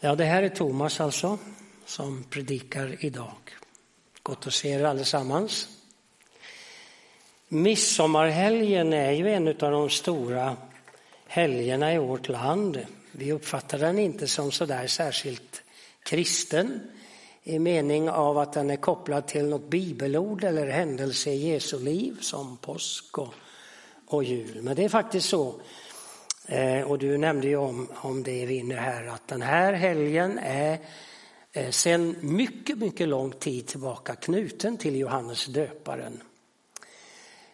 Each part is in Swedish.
Ja, det här är Thomas alltså som predikar idag. Gott att se er allesammans. Midsommarhelgen är ju en av de stora helgerna i vårt land. Vi uppfattar den inte som så där särskilt kristen i mening av att den är kopplad till något bibelord eller händelse i Jesu liv som påsk och, och jul. Men det är faktiskt så Eh, och du nämnde ju om, om det inne här att den här helgen är eh, sedan mycket, mycket lång tid tillbaka knuten till Johannes döparen.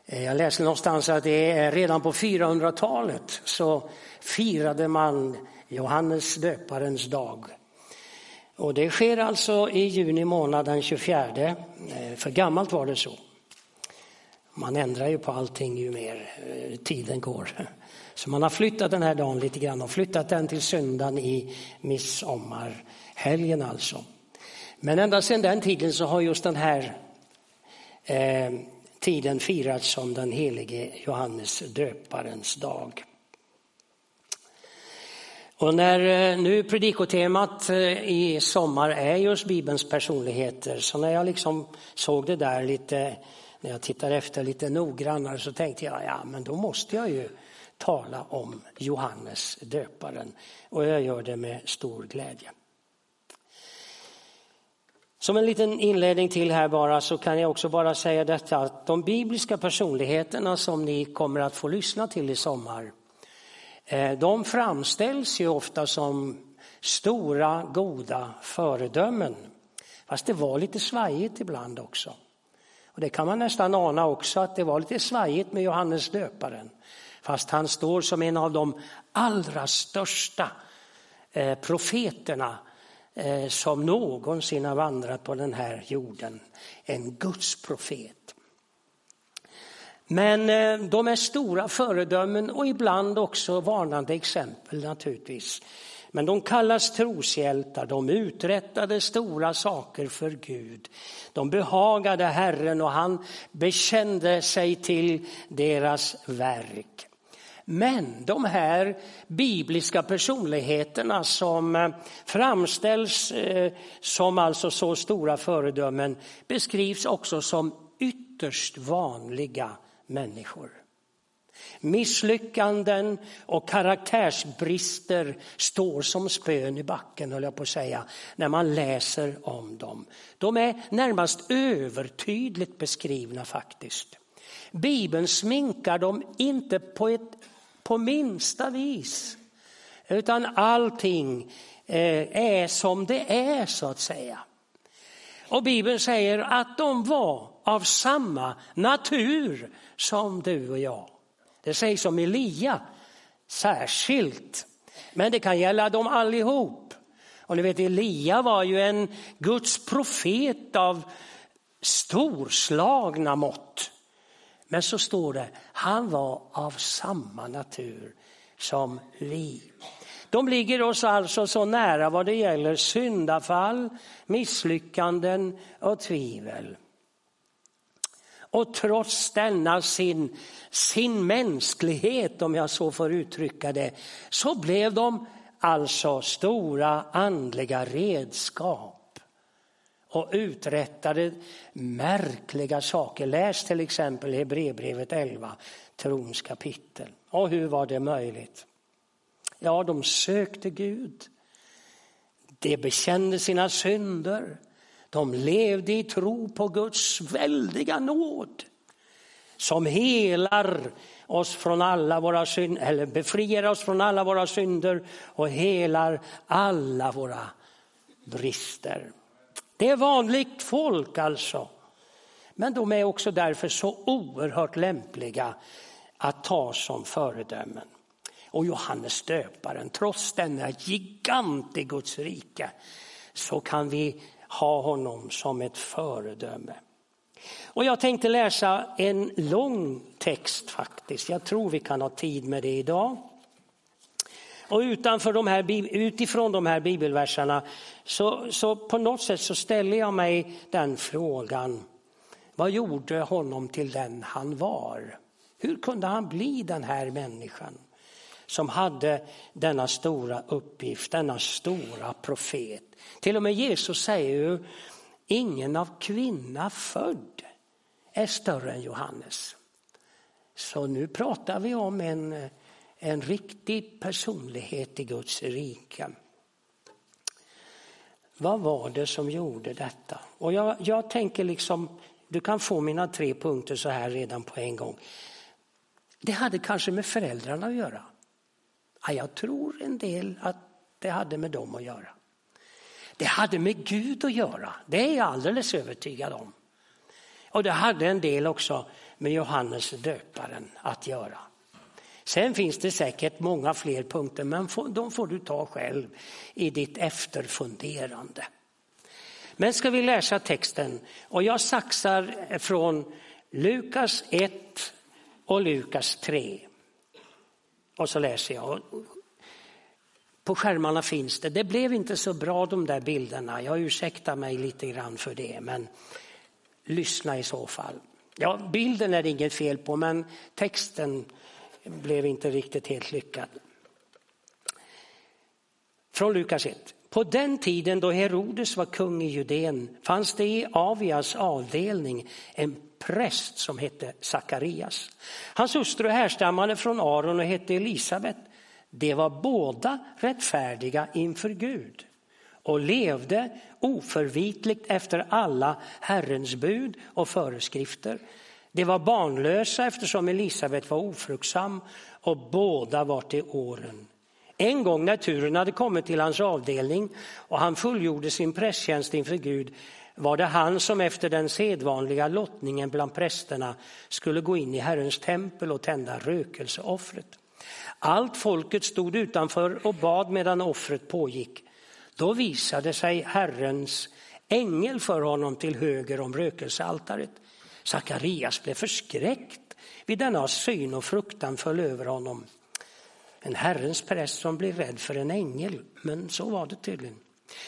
Eh, jag läste någonstans att det är redan på 400-talet så firade man Johannes döparens dag. Och det sker alltså i juni månad den 24. För gammalt var det så. Man ändrar ju på allting ju mer tiden går. Så man har flyttat den här dagen lite grann och flyttat den till söndagen i midsommarhelgen alltså. Men ända sedan den tiden så har just den här eh, tiden firats som den helige Johannes döparens dag. Och när eh, nu predikotemat eh, i sommar är just Bibelns personligheter, så när jag liksom såg det där lite, när jag tittade efter lite noggrannare så tänkte jag, ja men då måste jag ju tala om Johannes döparen och jag gör det med stor glädje. Som en liten inledning till här bara så kan jag också bara säga detta att de bibliska personligheterna som ni kommer att få lyssna till i sommar eh, de framställs ju ofta som stora goda föredömen. Fast det var lite svajigt ibland också. Och det kan man nästan ana också att det var lite svajigt med Johannes döparen. Fast han står som en av de allra största eh, profeterna eh, som någonsin har vandrat på den här jorden. En Guds profet. Men eh, de är stora föredömen och ibland också varnande exempel naturligtvis. Men de kallas troshjältar, de uträttade stora saker för Gud. De behagade Herren och han bekände sig till deras verk. Men de här bibliska personligheterna som eh, framställs eh, som alltså så stora föredömen beskrivs också som ytterst vanliga människor. Misslyckanden och karaktärsbrister står som spön i backen, höll jag på att säga, när man läser om dem. De är närmast övertydligt beskrivna faktiskt. Bibeln sminkar dem inte på ett på minsta vis. Utan allting eh, är som det är så att säga. Och Bibeln säger att de var av samma natur som du och jag. Det sägs om Elia särskilt. Men det kan gälla dem allihop. Och ni vet Elia var ju en Guds profet av storslagna mått. Men så står det, han var av samma natur som vi. De ligger oss alltså så nära vad det gäller syndafall, misslyckanden och tvivel. Och trots denna sin, sin mänsklighet, om jag så får uttrycka det, så blev de alltså stora andliga redskap och uträttade märkliga saker. Läs till exempel Hebreerbrevet 11, trons kapitel. Och hur var det möjligt? Ja, de sökte Gud. De bekände sina synder. De levde i tro på Guds väldiga nåd som helar oss från alla våra synder, eller befriar oss från alla våra synder och helar alla våra brister. Det är vanligt folk alltså. Men de är också därför så oerhört lämpliga att ta som föredömen. Och Johannes döparen, trots denna gigant i Guds rike, så kan vi ha honom som ett föredöme. Och jag tänkte läsa en lång text faktiskt. Jag tror vi kan ha tid med det idag. Och utanför de här, utifrån de här bibelverserna så, så på något sätt så ställer jag mig den frågan. Vad gjorde honom till den han var? Hur kunde han bli den här människan? som hade denna stora uppgift, denna stora profet. Till och med Jesus säger ju, ingen av kvinna född är större än Johannes. Så nu pratar vi om en, en riktig personlighet i Guds rike. Vad var det som gjorde detta? Och jag, jag tänker liksom, du kan få mina tre punkter så här redan på en gång. Det hade kanske med föräldrarna att göra. Ja, jag tror en del att det hade med dem att göra. Det hade med Gud att göra, det är jag alldeles övertygad om. Och det hade en del också med Johannes döparen att göra. Sen finns det säkert många fler punkter, men de får du ta själv i ditt efterfunderande. Men ska vi läsa texten och jag saxar från Lukas 1 och Lukas 3. Och så läser jag. På skärmarna finns det. Det blev inte så bra de där bilderna. Jag ursäktar mig lite grann för det, men lyssna i så fall. Ja, bilden är det inget fel på, men texten blev inte riktigt helt lyckad. Från Lukas 1. På den tiden då Herodes var kung i Judeen fanns det i Avias avdelning en präst som hette Sakarias. Hans hustru härstammade från Aron och hette Elisabet. De var båda rättfärdiga inför Gud och levde oförvitligt efter alla Herrens bud och föreskrifter. De var barnlösa eftersom Elisabet var ofruktsam och båda var till åren. En gång när turen hade kommit till hans avdelning och han fullgjorde sin prästtjänst inför Gud var det han som efter den sedvanliga lottningen bland prästerna skulle gå in i Herrens tempel och tända rökelseoffret. Allt folket stod utanför och bad medan offret pågick. Då visade sig Herrens ängel för honom till höger om rökelsealtaret. Sakarias blev förskräckt vid denna syn och fruktan föll över honom. En Herrens präst som blir rädd för en ängel, men så var det tydligen.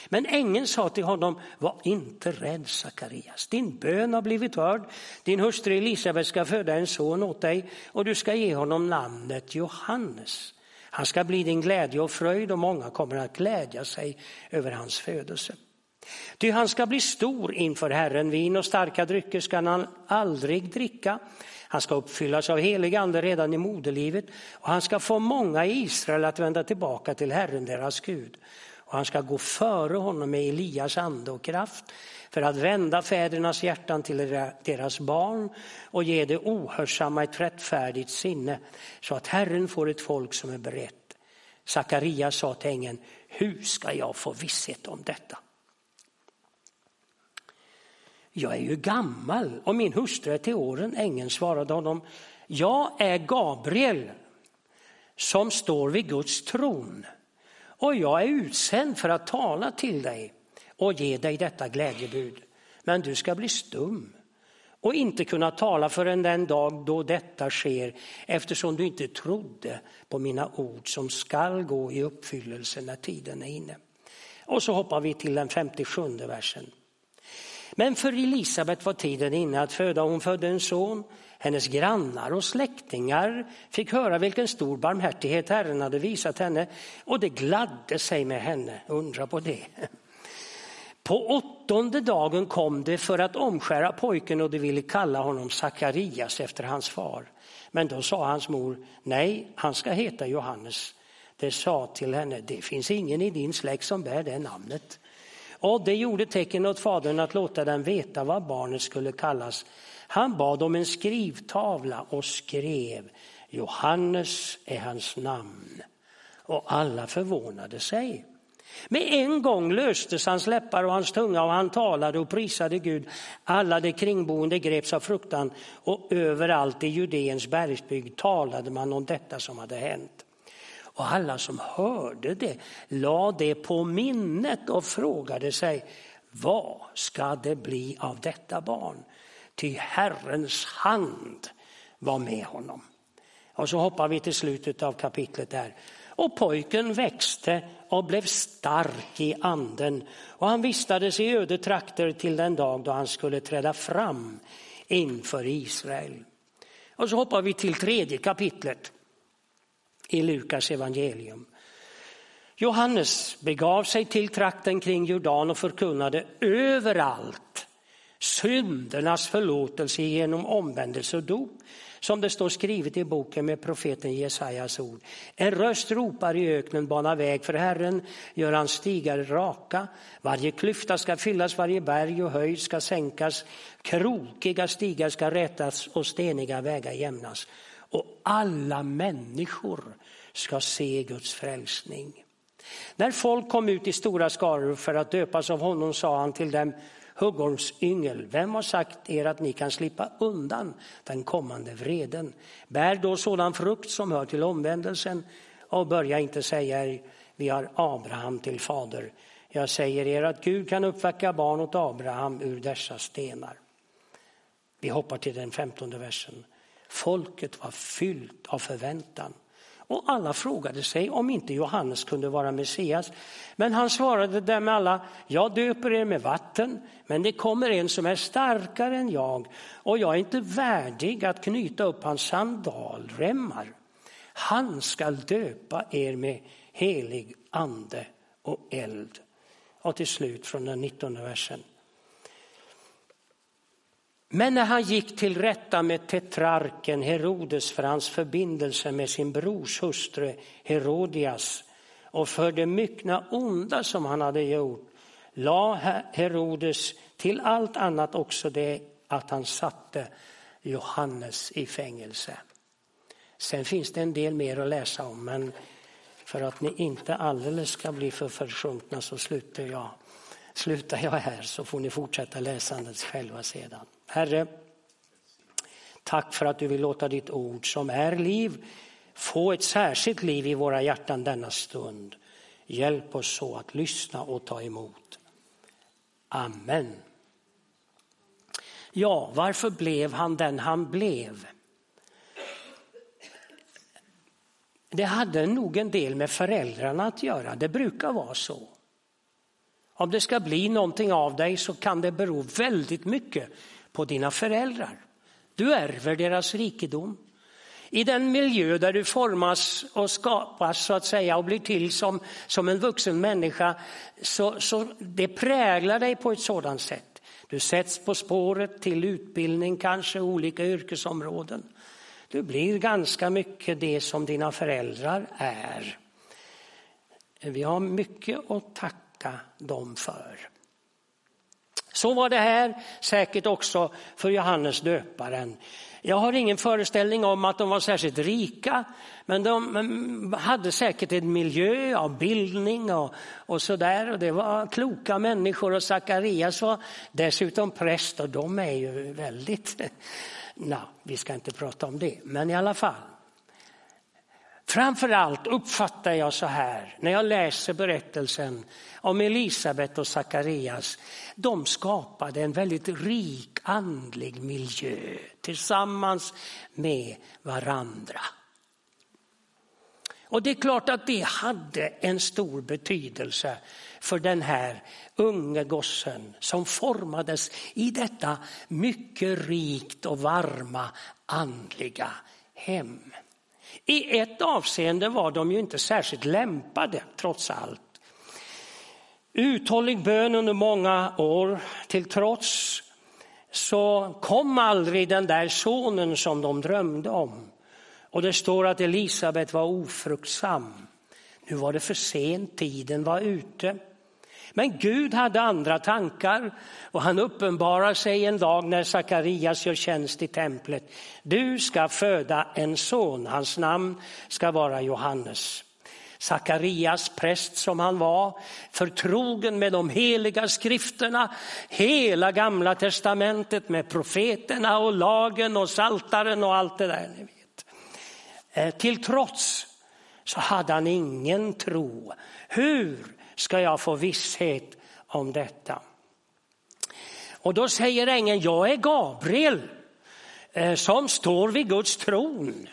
Men ängeln sa till honom, var inte rädd Sakarias, din bön har blivit hörd. Din hustru Elisabet ska föda en son åt dig och du ska ge honom namnet Johannes. Han ska bli din glädje och fröjd och många kommer att glädja sig över hans födelse. Ty han ska bli stor inför Herren, vin och starka drycker ska han aldrig dricka. Han ska uppfyllas av helig ande redan i moderlivet och han ska få många i Israel att vända tillbaka till Herren deras Gud. Och han ska gå före honom med Elias ande och kraft för att vända fädernas hjärtan till deras barn och ge det ohörsamma ett rättfärdigt sinne så att Herren får ett folk som är berett. Sakarias sa till ängeln, hur ska jag få visshet om detta? Jag är ju gammal och min hustru är till åren. Ängeln svarade honom, jag är Gabriel som står vid Guds tron och jag är utsänd för att tala till dig och ge dig detta glädjebud. Men du ska bli stum och inte kunna tala förrän den dag då detta sker eftersom du inte trodde på mina ord som skall gå i uppfyllelse när tiden är inne. Och så hoppar vi till den 57 versen. Men för Elisabet var tiden inne att föda. Hon födde en son. Hennes grannar och släktingar fick höra vilken stor barmhärtighet Herren hade visat henne och det gladde sig med henne. Undra på det. På åttonde dagen kom det för att omskära pojken och de ville kalla honom Sakarias efter hans far. Men då sa hans mor, nej, han ska heta Johannes. Det sa till henne, det finns ingen i din släkt som bär det namnet. Och det gjorde tecken åt fadern att låta den veta vad barnet skulle kallas. Han bad om en skrivtavla och skrev Johannes är hans namn. Och alla förvånade sig. Med en gång löstes hans läppar och hans tunga och han talade och prisade Gud. Alla de kringboende greps av fruktan och överallt i Judeens bergsbygd talade man om detta som hade hänt. Och alla som hörde det lade det på minnet och frågade sig vad ska det bli av detta barn? Ty Herrens hand var med honom. Och så hoppar vi till slutet av kapitlet där. Och pojken växte och blev stark i anden och han vistades i öde trakter till den dag då han skulle träda fram inför Israel. Och så hoppar vi till tredje kapitlet i Lukas evangelium. Johannes begav sig till trakten kring Jordan och förkunnade överallt syndernas förlåtelse genom omvändelse och dop som det står skrivet i boken med profeten Jesajas ord. En röst ropar i öknen, bana väg för Herren, gör hans stigar raka. Varje klyfta ska fyllas, varje berg och höjd ska sänkas. Krokiga stigar ska rätas och steniga vägar jämnas. Och alla människor ska se Guds frälsning. När folk kom ut i stora skaror för att döpas av honom sa han till dem huggormsyngel, vem har sagt er att ni kan slippa undan den kommande vreden? Bär då sådan frukt som hör till omvändelsen och börja inte säga er, vi har Abraham till fader. Jag säger er att Gud kan uppväcka barn åt Abraham ur dessa stenar. Vi hoppar till den femtonde versen. Folket var fyllt av förväntan och alla frågade sig om inte Johannes kunde vara Messias. Men han svarade dem alla, jag döper er med vatten, men det kommer en som är starkare än jag och jag är inte värdig att knyta upp hans sandalremmar. Han skall döpa er med helig ande och eld. Och till slut från den 19 versen. Men när han gick till rätta med tetrarken Herodes för hans förbindelse med sin brors hustru Herodias och för det myckna onda som han hade gjort la Herodes till allt annat också det att han satte Johannes i fängelse. Sen finns det en del mer att läsa om men för att ni inte alldeles ska bli för försjunkna så slutar jag, slutar jag här så får ni fortsätta läsandet själva sedan. Herre, tack för att du vill låta ditt ord som är liv få ett särskilt liv i våra hjärtan denna stund. Hjälp oss så att lyssna och ta emot. Amen. Ja, varför blev han den han blev? Det hade nog en del med föräldrarna att göra, det brukar vara så. Om det ska bli någonting av dig så kan det bero väldigt mycket på dina föräldrar. Du ärver deras rikedom. I den miljö där du formas och skapas så att säga och blir till som, som en vuxen människa så, så det präglar dig på ett sådant sätt. Du sätts på spåret till utbildning, kanske olika yrkesområden. Du blir ganska mycket det som dina föräldrar är. Vi har mycket att tacka dem för. Så var det här säkert också för Johannes döparen. Jag har ingen föreställning om att de var särskilt rika, men de hade säkert en miljö av bildning och, och sådär. Och det var kloka människor och Sakarias var dessutom präst och de är ju väldigt... Nej, vi ska inte prata om det, men i alla fall. Framför allt uppfattar jag så här när jag läser berättelsen om Elisabet och Sakarias. De skapade en väldigt rik andlig miljö tillsammans med varandra. Och det är klart att det hade en stor betydelse för den här unge gossen som formades i detta mycket rikt och varma andliga hem. I ett avseende var de ju inte särskilt lämpade trots allt. Uthållig bön under många år till trots så kom aldrig den där sonen som de drömde om. Och det står att Elisabet var ofruktsam. Nu var det för sent, tiden var ute. Men Gud hade andra tankar och han uppenbarar sig en dag när Sakarias gör tjänst i templet. Du ska föda en son, hans namn ska vara Johannes. Sakarias, präst som han var, förtrogen med de heliga skrifterna, hela gamla testamentet med profeterna och lagen och saltaren och allt det där. Ni vet. Eh, till trots så hade han ingen tro. Hur ska jag få visshet om detta? Och då säger ängeln, jag är Gabriel eh, som står vid Guds tron.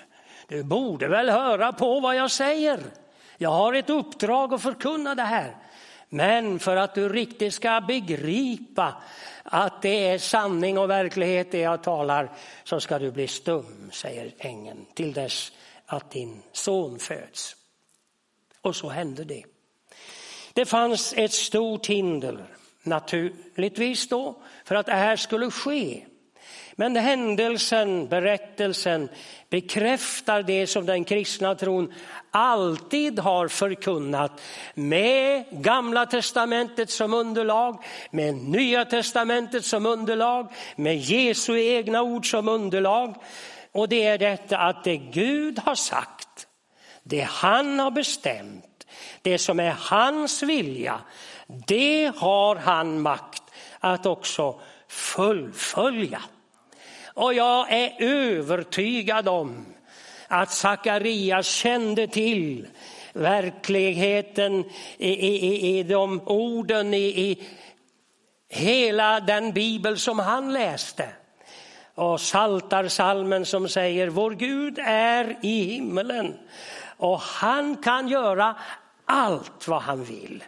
Du borde väl höra på vad jag säger. Jag har ett uppdrag att förkunna det här. Men för att du riktigt ska begripa att det är sanning och verklighet det jag talar så ska du bli stum, säger ängeln, till dess att din son föds. Och så hände det. Det fanns ett stort hinder naturligtvis då för att det här skulle ske. Men händelsen, berättelsen bekräftar det som den kristna tron alltid har förkunnat med gamla testamentet som underlag, med nya testamentet som underlag, med Jesu egna ord som underlag. Och det är detta att det Gud har sagt, det han har bestämt, det som är hans vilja, det har han makt att också fullfölja. Och jag är övertygad om att Sakarias kände till verkligheten i, i, i de orden i, i hela den bibel som han läste. Och saltarsalmen som säger vår Gud är i himmelen och han kan göra allt vad han vill.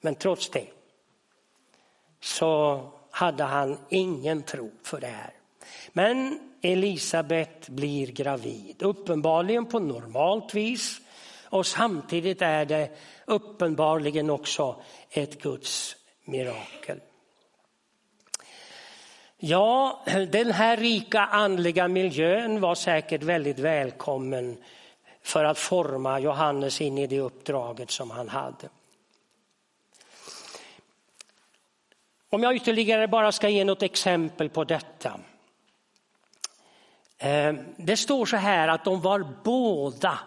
Men trots det så hade han ingen tro för det här. Men Elisabet blir gravid, uppenbarligen på normalt vis och samtidigt är det uppenbarligen också ett Guds mirakel. Ja, den här rika andliga miljön var säkert väldigt välkommen för att forma Johannes in i det uppdraget som han hade. Om jag ytterligare bara ska ge något exempel på detta. Eh, det står så här att de var båda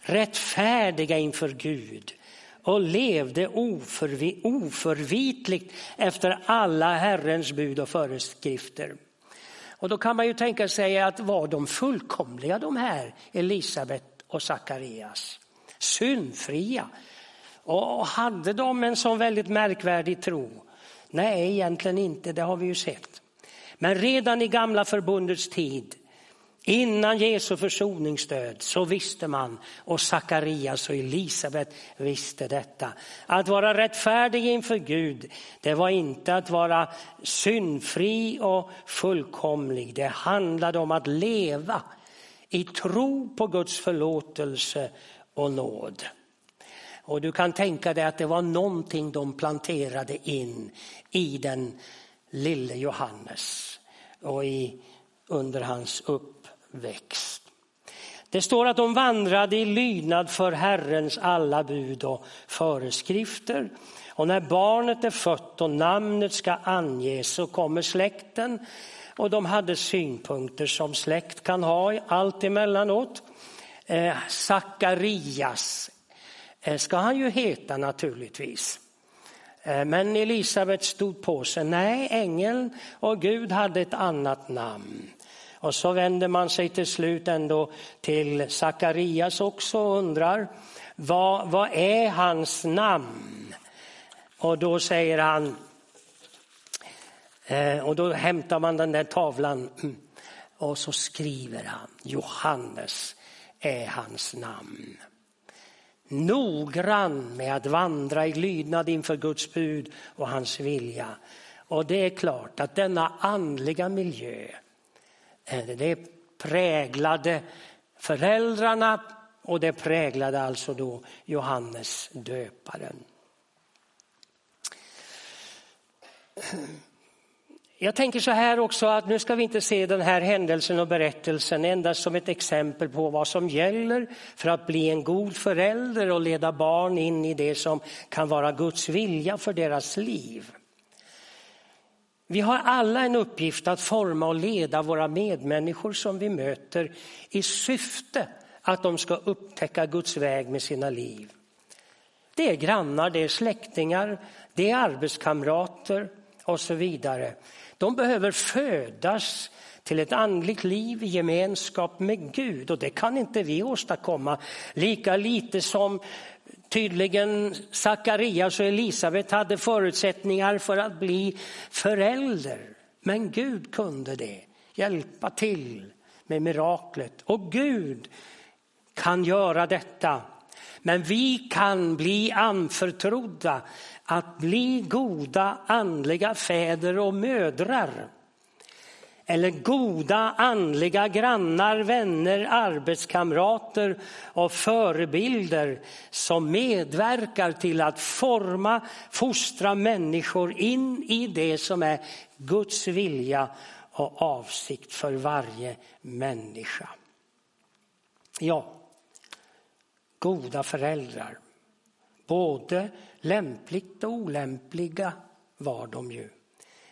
rättfärdiga inför Gud och levde oförvitligt efter alla Herrens bud och föreskrifter. Och då kan man ju tänka sig att var de fullkomliga de här Elisabet och Sakarias? Syndfria? Och hade de en sån väldigt märkvärdig tro? Nej, egentligen inte, det har vi ju sett. Men redan i gamla förbundets tid, innan Jesu försoningsdöd, så visste man, och Sakarias och Elisabet visste detta. Att vara rättfärdig inför Gud, det var inte att vara syndfri och fullkomlig. Det handlade om att leva i tro på Guds förlåtelse och nåd. Och du kan tänka dig att det var någonting de planterade in i den lille Johannes och i, under hans uppväxt. Det står att de vandrade i lydnad för Herrens alla bud och föreskrifter. Och när barnet är fött och namnet ska anges så kommer släkten och de hade synpunkter som släkt kan ha allt emellanåt. Eh, Sakarias Eh, ska han ju heta naturligtvis. Eh, men Elisabet stod på sig. Nej, ängeln och Gud hade ett annat namn. Och så vänder man sig till slut ändå till Sakarias också och undrar vad, vad är hans namn? Och då säger han, Eh, och då hämtar man den där tavlan mm, och så skriver han Johannes är hans namn noggrann med att vandra i lydnad inför Guds bud och hans vilja. Och det är klart att denna andliga miljö, eh, det präglade föräldrarna och det präglade alltså då Johannes döparen. Jag tänker så här också att nu ska vi inte se den här händelsen och berättelsen endast som ett exempel på vad som gäller för att bli en god förälder och leda barn in i det som kan vara Guds vilja för deras liv. Vi har alla en uppgift att forma och leda våra medmänniskor som vi möter i syfte att de ska upptäcka Guds väg med sina liv. Det är grannar, det är släktingar, det är arbetskamrater och så vidare. De behöver födas till ett andligt liv i gemenskap med Gud och det kan inte vi åstadkomma. Lika lite som tydligen Sakarias och Elisabet hade förutsättningar för att bli förälder. Men Gud kunde det, hjälpa till med miraklet. Och Gud kan göra detta. Men vi kan bli anförtrodda att bli goda andliga fäder och mödrar. eller goda andliga grannar, vänner, arbetskamrater och förebilder som medverkar till att forma, fostra människor in i det som är Guds vilja och avsikt för varje människa. Ja, goda föräldrar. Både lämpligt och olämpliga var de ju.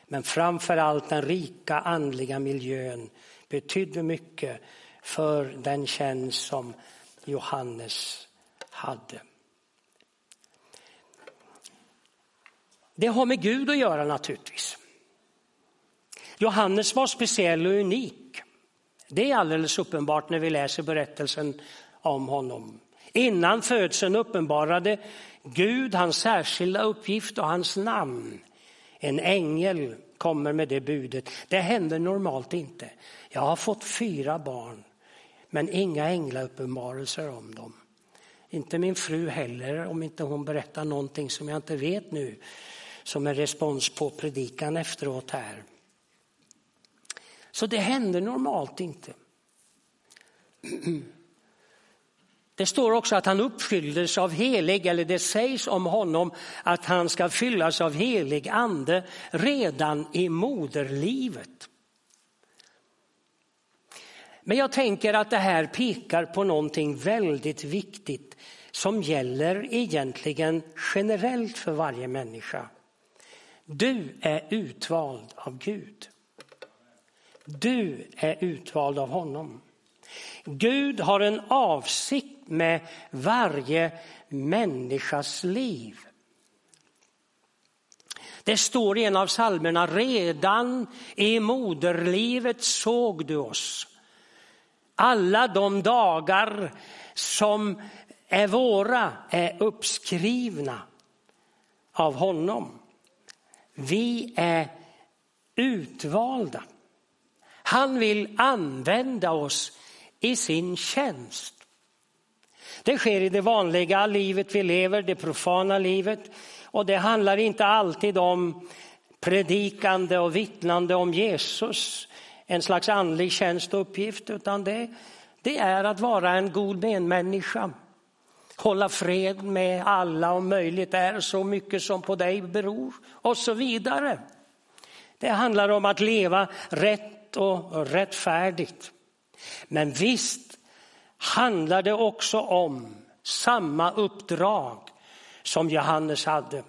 Men framför allt den rika andliga miljön betydde mycket för den tjänst som Johannes hade. Det har med Gud att göra naturligtvis. Johannes var speciell och unik. Det är alldeles uppenbart när vi läser berättelsen om honom. Innan födseln uppenbarade Gud hans särskilda uppgift och hans namn. En ängel kommer med det budet. Det händer normalt inte. Jag har fått fyra barn, men inga änglauppenbarelser om dem. Inte min fru heller, om inte hon berättar någonting som jag inte vet nu, som en respons på predikan efteråt här. Så det händer normalt inte. Det står också att han uppfylldes av helig, eller det sägs om honom att han ska fyllas av helig ande redan i moderlivet. Men jag tänker att det här pekar på någonting väldigt viktigt som gäller egentligen generellt för varje människa. Du är utvald av Gud. Du är utvald av honom. Gud har en avsikt med varje människas liv. Det står i en av psalmerna, redan i moderlivet såg du oss. Alla de dagar som är våra är uppskrivna av honom. Vi är utvalda. Han vill använda oss i sin tjänst. Det sker i det vanliga livet vi lever, det profana livet. Och det handlar inte alltid om predikande och vittnande om Jesus, en slags andlig tjänst och uppgift, utan det, det är att vara en god medmänniska. Hålla fred med alla om möjligt är så mycket som på dig beror och så vidare. Det handlar om att leva rätt och rättfärdigt. Men visst handlar det också om samma uppdrag som Johannes hade.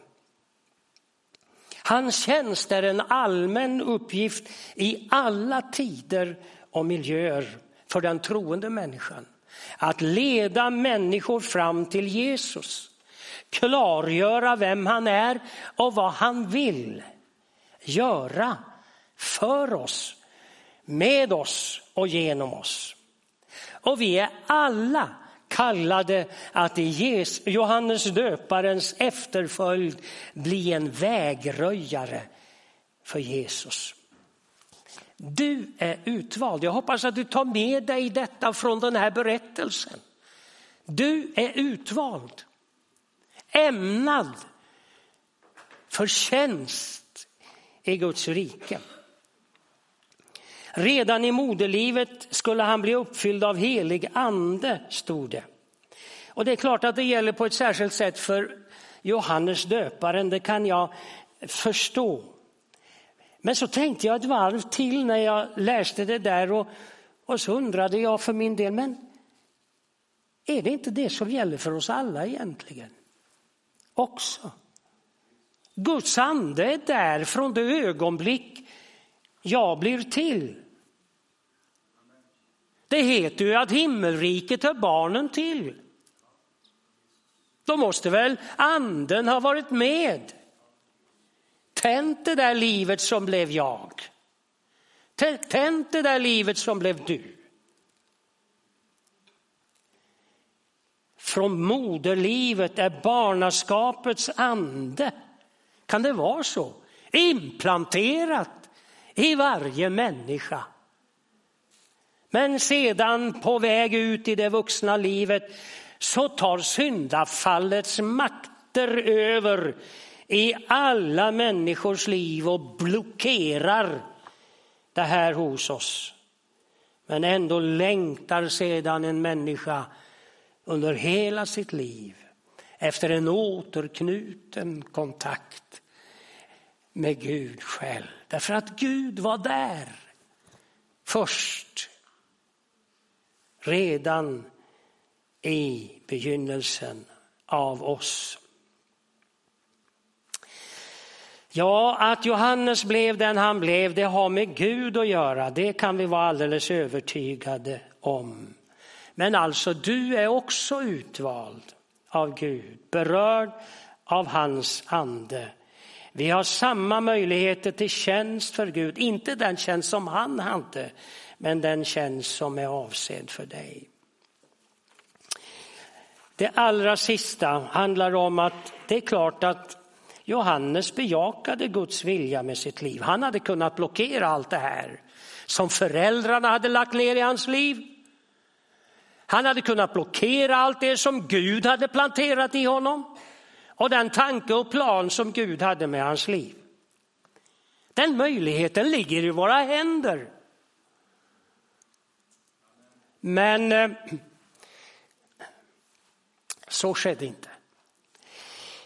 Hans tjänst är en allmän uppgift i alla tider och miljöer för den troende människan. Att leda människor fram till Jesus, klargöra vem han är och vad han vill göra för oss, med oss och genom oss. Och vi är alla kallade att i Johannes döparens efterföljd bli en vägröjare för Jesus. Du är utvald. Jag hoppas att du tar med dig detta från den här berättelsen. Du är utvald, ämnad för tjänst i Guds rike. Redan i moderlivet skulle han bli uppfylld av helig ande, stod det. Och det är klart att det gäller på ett särskilt sätt för Johannes döparen, det kan jag förstå. Men så tänkte jag ett varv till när jag läste det där och, och så undrade jag för min del, men är det inte det som gäller för oss alla egentligen? Också. Guds ande är där från det ögonblick jag blir till. Det heter ju att himmelriket hör barnen till. Då måste väl anden ha varit med. Tänt det där livet som blev jag. Tänt det där livet som blev du. Från moderlivet är barnaskapets ande, kan det vara så, implanterat i varje människa. Men sedan på väg ut i det vuxna livet så tar syndafallets makter över i alla människors liv och blockerar det här hos oss. Men ändå längtar sedan en människa under hela sitt liv efter en återknuten kontakt med Gud själv. Därför att Gud var där först, redan i begynnelsen av oss. Ja, att Johannes blev den han blev, det har med Gud att göra. Det kan vi vara alldeles övertygade om. Men alltså, du är också utvald av Gud, berörd av hans ande. Vi har samma möjligheter till tjänst för Gud, inte den tjänst som han hade, men den tjänst som är avsedd för dig. Det allra sista handlar om att det är klart att Johannes bejakade Guds vilja med sitt liv. Han hade kunnat blockera allt det här som föräldrarna hade lagt ner i hans liv. Han hade kunnat blockera allt det som Gud hade planterat i honom och den tanke och plan som Gud hade med hans liv. Den möjligheten ligger i våra händer. Men eh, så skedde inte.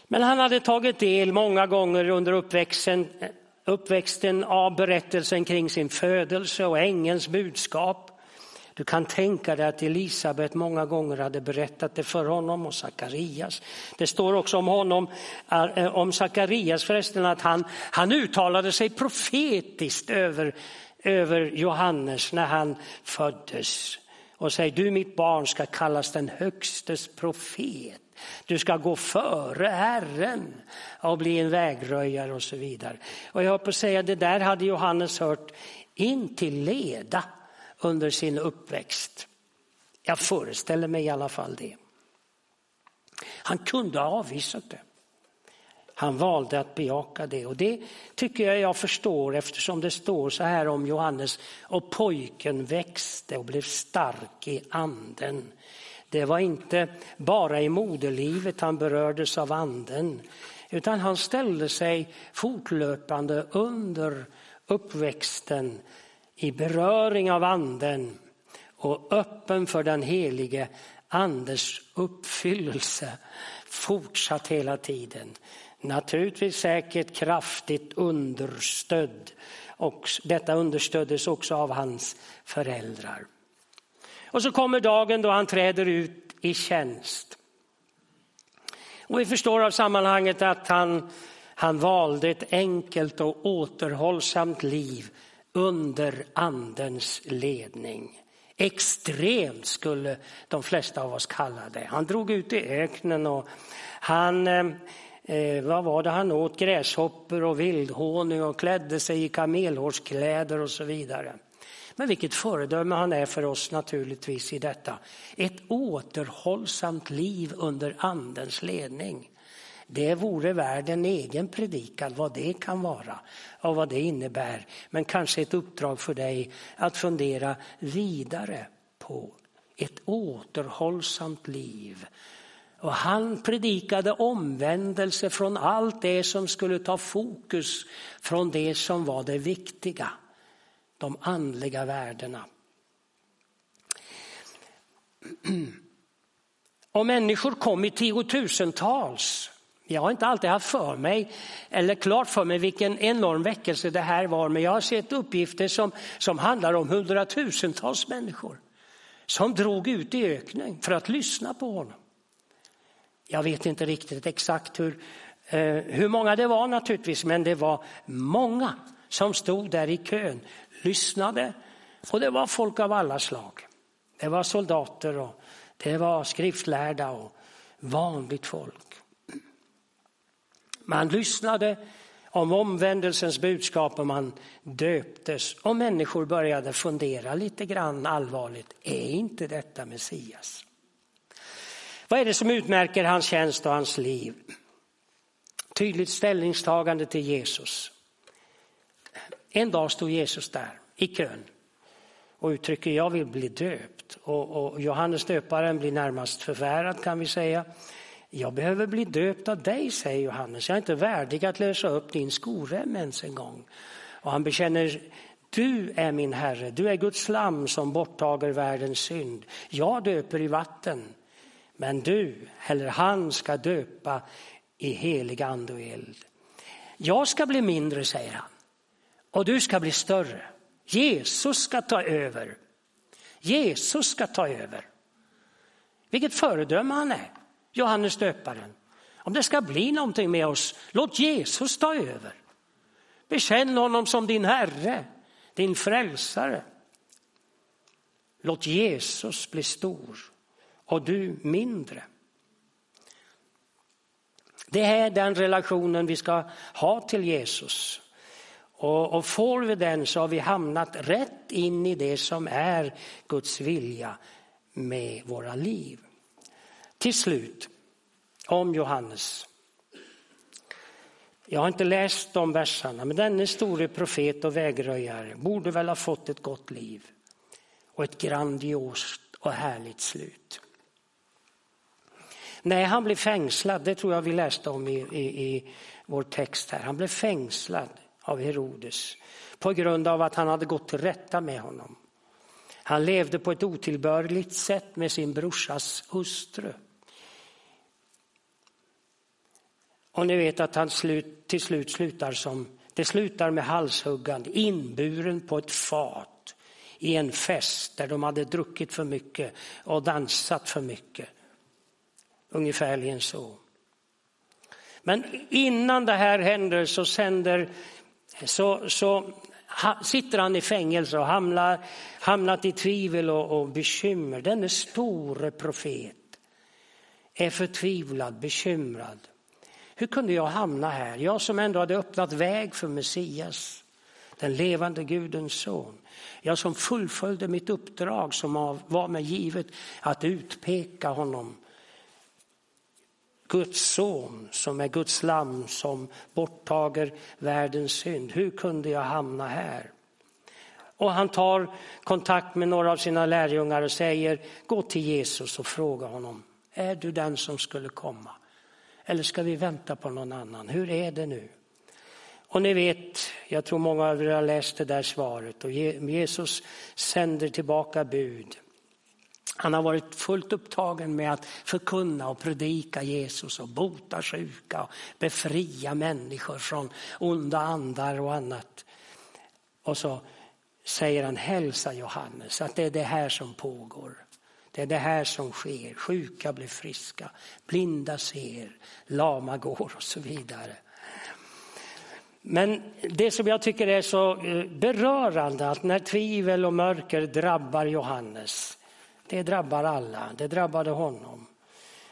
Men han hade tagit del många gånger under uppväxten, eh, uppväxten av berättelsen kring sin födelse och ängelns budskap. Du kan tänka dig att Elisabet många gånger hade berättat det för honom och Sakarias. Det står också om honom, eh, om Sakarias förresten, att han, han uttalade sig profetiskt över, över Johannes när han föddes och säger du mitt barn ska kallas den högstes profet. Du ska gå före Herren och bli en vägröjare och så vidare. Och jag på att säga det där hade Johannes hört in till leda under sin uppväxt. Jag föreställer mig i alla fall det. Han kunde ha avvisat det. Han valde att bejaka det och det tycker jag jag förstår eftersom det står så här om Johannes. Och pojken växte och blev stark i anden. Det var inte bara i moderlivet han berördes av anden utan han ställde sig fortlöpande under uppväxten i beröring av anden och öppen för den helige andes uppfyllelse fortsatt hela tiden. Naturligtvis säkert kraftigt understödd och detta understöddes också av hans föräldrar. Och så kommer dagen då han träder ut i tjänst. Och vi förstår av sammanhanget att han, han valde ett enkelt och återhållsamt liv under andens ledning. Extremt skulle de flesta av oss kalla det. Han drog ut i öknen och han, eh, eh, vad var det han åt? Gräshoppor och vildhonung och klädde sig i kamelhårskläder och så vidare. Men vilket föredöme han är för oss naturligtvis i detta. Ett återhållsamt liv under andens ledning. Det vore värd en egen predikan vad det kan vara och vad det innebär. Men kanske ett uppdrag för dig att fundera vidare på ett återhållsamt liv. Och han predikade omvändelse från allt det som skulle ta fokus från det som var det viktiga de andliga värdena. Och människor kom i tiotusentals. Jag har inte alltid haft för mig eller klart för mig vilken enorm väckelse det här var, men jag har sett uppgifter som, som handlar om hundratusentals människor som drog ut i öknen för att lyssna på honom. Jag vet inte riktigt exakt hur, eh, hur många det var naturligtvis, men det var många som stod där i kön lyssnade. Och det var folk av alla slag. Det var soldater och det var skriftlärda och vanligt folk. Man lyssnade om omvändelsens budskap och man döptes och människor började fundera lite grann allvarligt. Är inte detta Messias? Vad är det som utmärker hans tjänst och hans liv? Tydligt ställningstagande till Jesus. En dag stod Jesus där i kön och uttrycker jag vill bli döpt. Och, och Johannes döparen blir närmast förfärad kan vi säga. Jag behöver bli döpt av dig, säger Johannes. Jag är inte värdig att lösa upp din skorem ens en gång. Och han bekänner Du är min Herre, du är Guds lam som borttager världens synd. Jag döper i vatten, men du eller han ska döpa i helig ande och eld. Jag ska bli mindre, säger han, och du ska bli större. Jesus ska ta över. Jesus ska ta över. Vilket föredöme han är, Johannes döparen. Om det ska bli någonting med oss, låt Jesus ta över. Bekänn honom som din Herre, din frälsare. Låt Jesus bli stor och du mindre. Det är den relationen vi ska ha till Jesus. Och, och får vi den så har vi hamnat rätt in i det som är Guds vilja med våra liv. Till slut, om Johannes. Jag har inte läst de verserna, men denne store profet och vägröjare borde väl ha fått ett gott liv och ett grandiost och härligt slut. Nej, han blev fängslad, det tror jag vi läste om i, i, i vår text här. Han blev fängslad av Herodes på grund av att han hade gått till rätta med honom. Han levde på ett otillbörligt sätt med sin brorsas hustru. Och ni vet att han slut, till slut slutar som, det slutar med halshuggande, inburen på ett fat i en fest där de hade druckit för mycket och dansat för mycket. Ungefärligen så. Men innan det här händer så sänder så, så sitter han i fängelse och hamnar, hamnat i tvivel och, och bekymmer. Denne store profet är förtvivlad, bekymrad. Hur kunde jag hamna här? Jag som ändå hade öppnat väg för Messias, den levande Gudens son. Jag som fullföljde mitt uppdrag som var mig givet att utpeka honom Guds son som är Guds lamm som borttager världens synd. Hur kunde jag hamna här? Och han tar kontakt med några av sina lärjungar och säger gå till Jesus och fråga honom. Är du den som skulle komma? Eller ska vi vänta på någon annan? Hur är det nu? Och ni vet, jag tror många av er har läst det där svaret och Jesus sänder tillbaka bud. Han har varit fullt upptagen med att förkunna och predika Jesus och bota sjuka och befria människor från onda andar och annat. Och så säger han hälsa Johannes att det är det här som pågår. Det är det här som sker. Sjuka blir friska, blinda ser, lama går och så vidare. Men det som jag tycker är så eh, berörande att när tvivel och mörker drabbar Johannes det drabbar alla, det drabbade honom.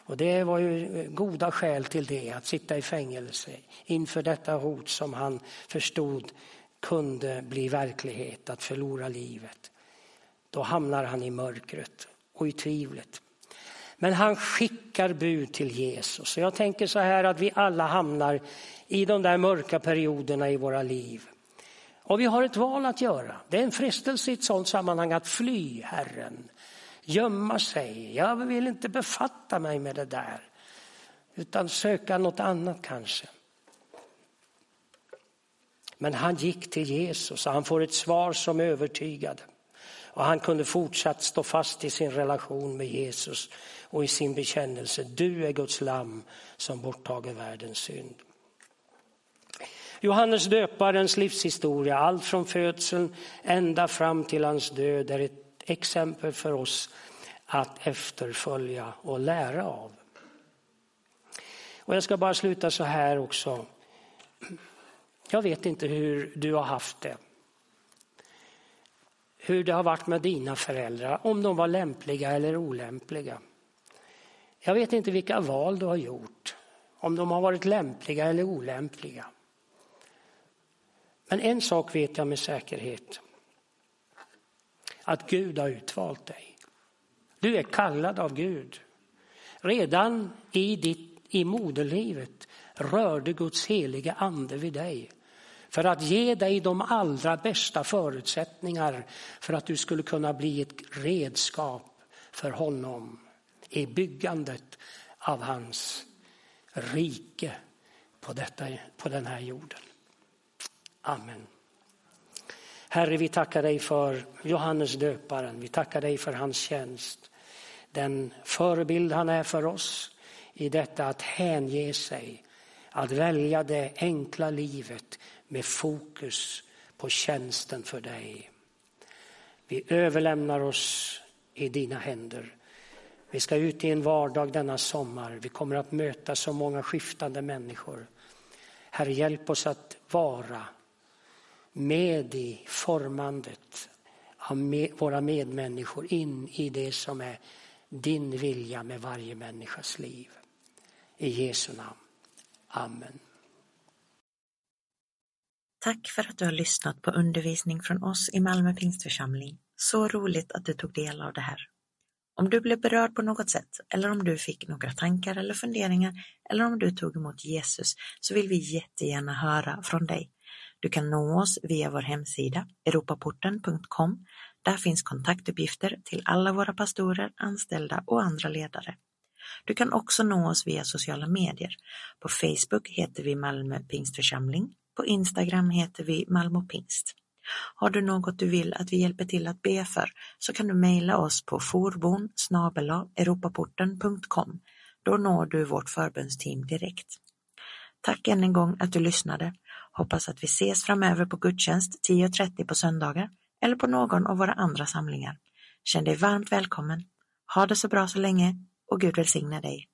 Och det var ju goda skäl till det, att sitta i fängelse inför detta hot som han förstod kunde bli verklighet, att förlora livet. Då hamnar han i mörkret och i tvivlet. Men han skickar bud till Jesus. Så jag tänker så här att vi alla hamnar i de där mörka perioderna i våra liv. Och vi har ett val att göra. Det är en frestelse i ett sådant sammanhang att fly Herren gömma sig. Jag vill inte befatta mig med det där. Utan söka något annat kanske. Men han gick till Jesus och han får ett svar som övertygade. Och han kunde fortsatt stå fast i sin relation med Jesus och i sin bekännelse. Du är Guds lamm som borttager världens synd. Johannes döparens livshistoria, allt från födseln ända fram till hans död, är ett exempel för oss att efterfölja och lära av. Och jag ska bara sluta så här också. Jag vet inte hur du har haft det. Hur det har varit med dina föräldrar, om de var lämpliga eller olämpliga. Jag vet inte vilka val du har gjort, om de har varit lämpliga eller olämpliga. Men en sak vet jag med säkerhet att Gud har utvalt dig. Du är kallad av Gud. Redan i, ditt, i moderlivet rörde Guds heliga ande vid dig för att ge dig de allra bästa förutsättningar för att du skulle kunna bli ett redskap för honom i byggandet av hans rike på, detta, på den här jorden. Amen. Herre, vi tackar dig för Johannes döparen. Vi tackar dig för hans tjänst. Den förebild han är för oss i detta att hänge sig, att välja det enkla livet med fokus på tjänsten för dig. Vi överlämnar oss i dina händer. Vi ska ut i en vardag denna sommar. Vi kommer att möta så många skiftande människor. Herre, hjälp oss att vara med i formandet av våra medmänniskor in i det som är din vilja med varje människas liv. I Jesu namn. Amen. Tack för att du har lyssnat på undervisning från oss i Malmö Pingstförsamling. Så roligt att du tog del av det här. Om du blev berörd på något sätt eller om du fick några tankar eller funderingar eller om du tog emot Jesus så vill vi jättegärna höra från dig. Du kan nå oss via vår hemsida europaporten.com. Där finns kontaktuppgifter till alla våra pastorer, anställda och andra ledare. Du kan också nå oss via sociala medier. På Facebook heter vi Malmö Pingstförsamling. På Instagram heter vi Malmö Pingst. Har du något du vill att vi hjälper till att be för så kan du mejla oss på forbon europaporten.com. Då når du vårt förbundsteam direkt. Tack än en gång att du lyssnade. Hoppas att vi ses framöver på gudstjänst 10.30 på söndagar eller på någon av våra andra samlingar. Känn dig varmt välkommen. Ha det så bra så länge och Gud välsigne dig.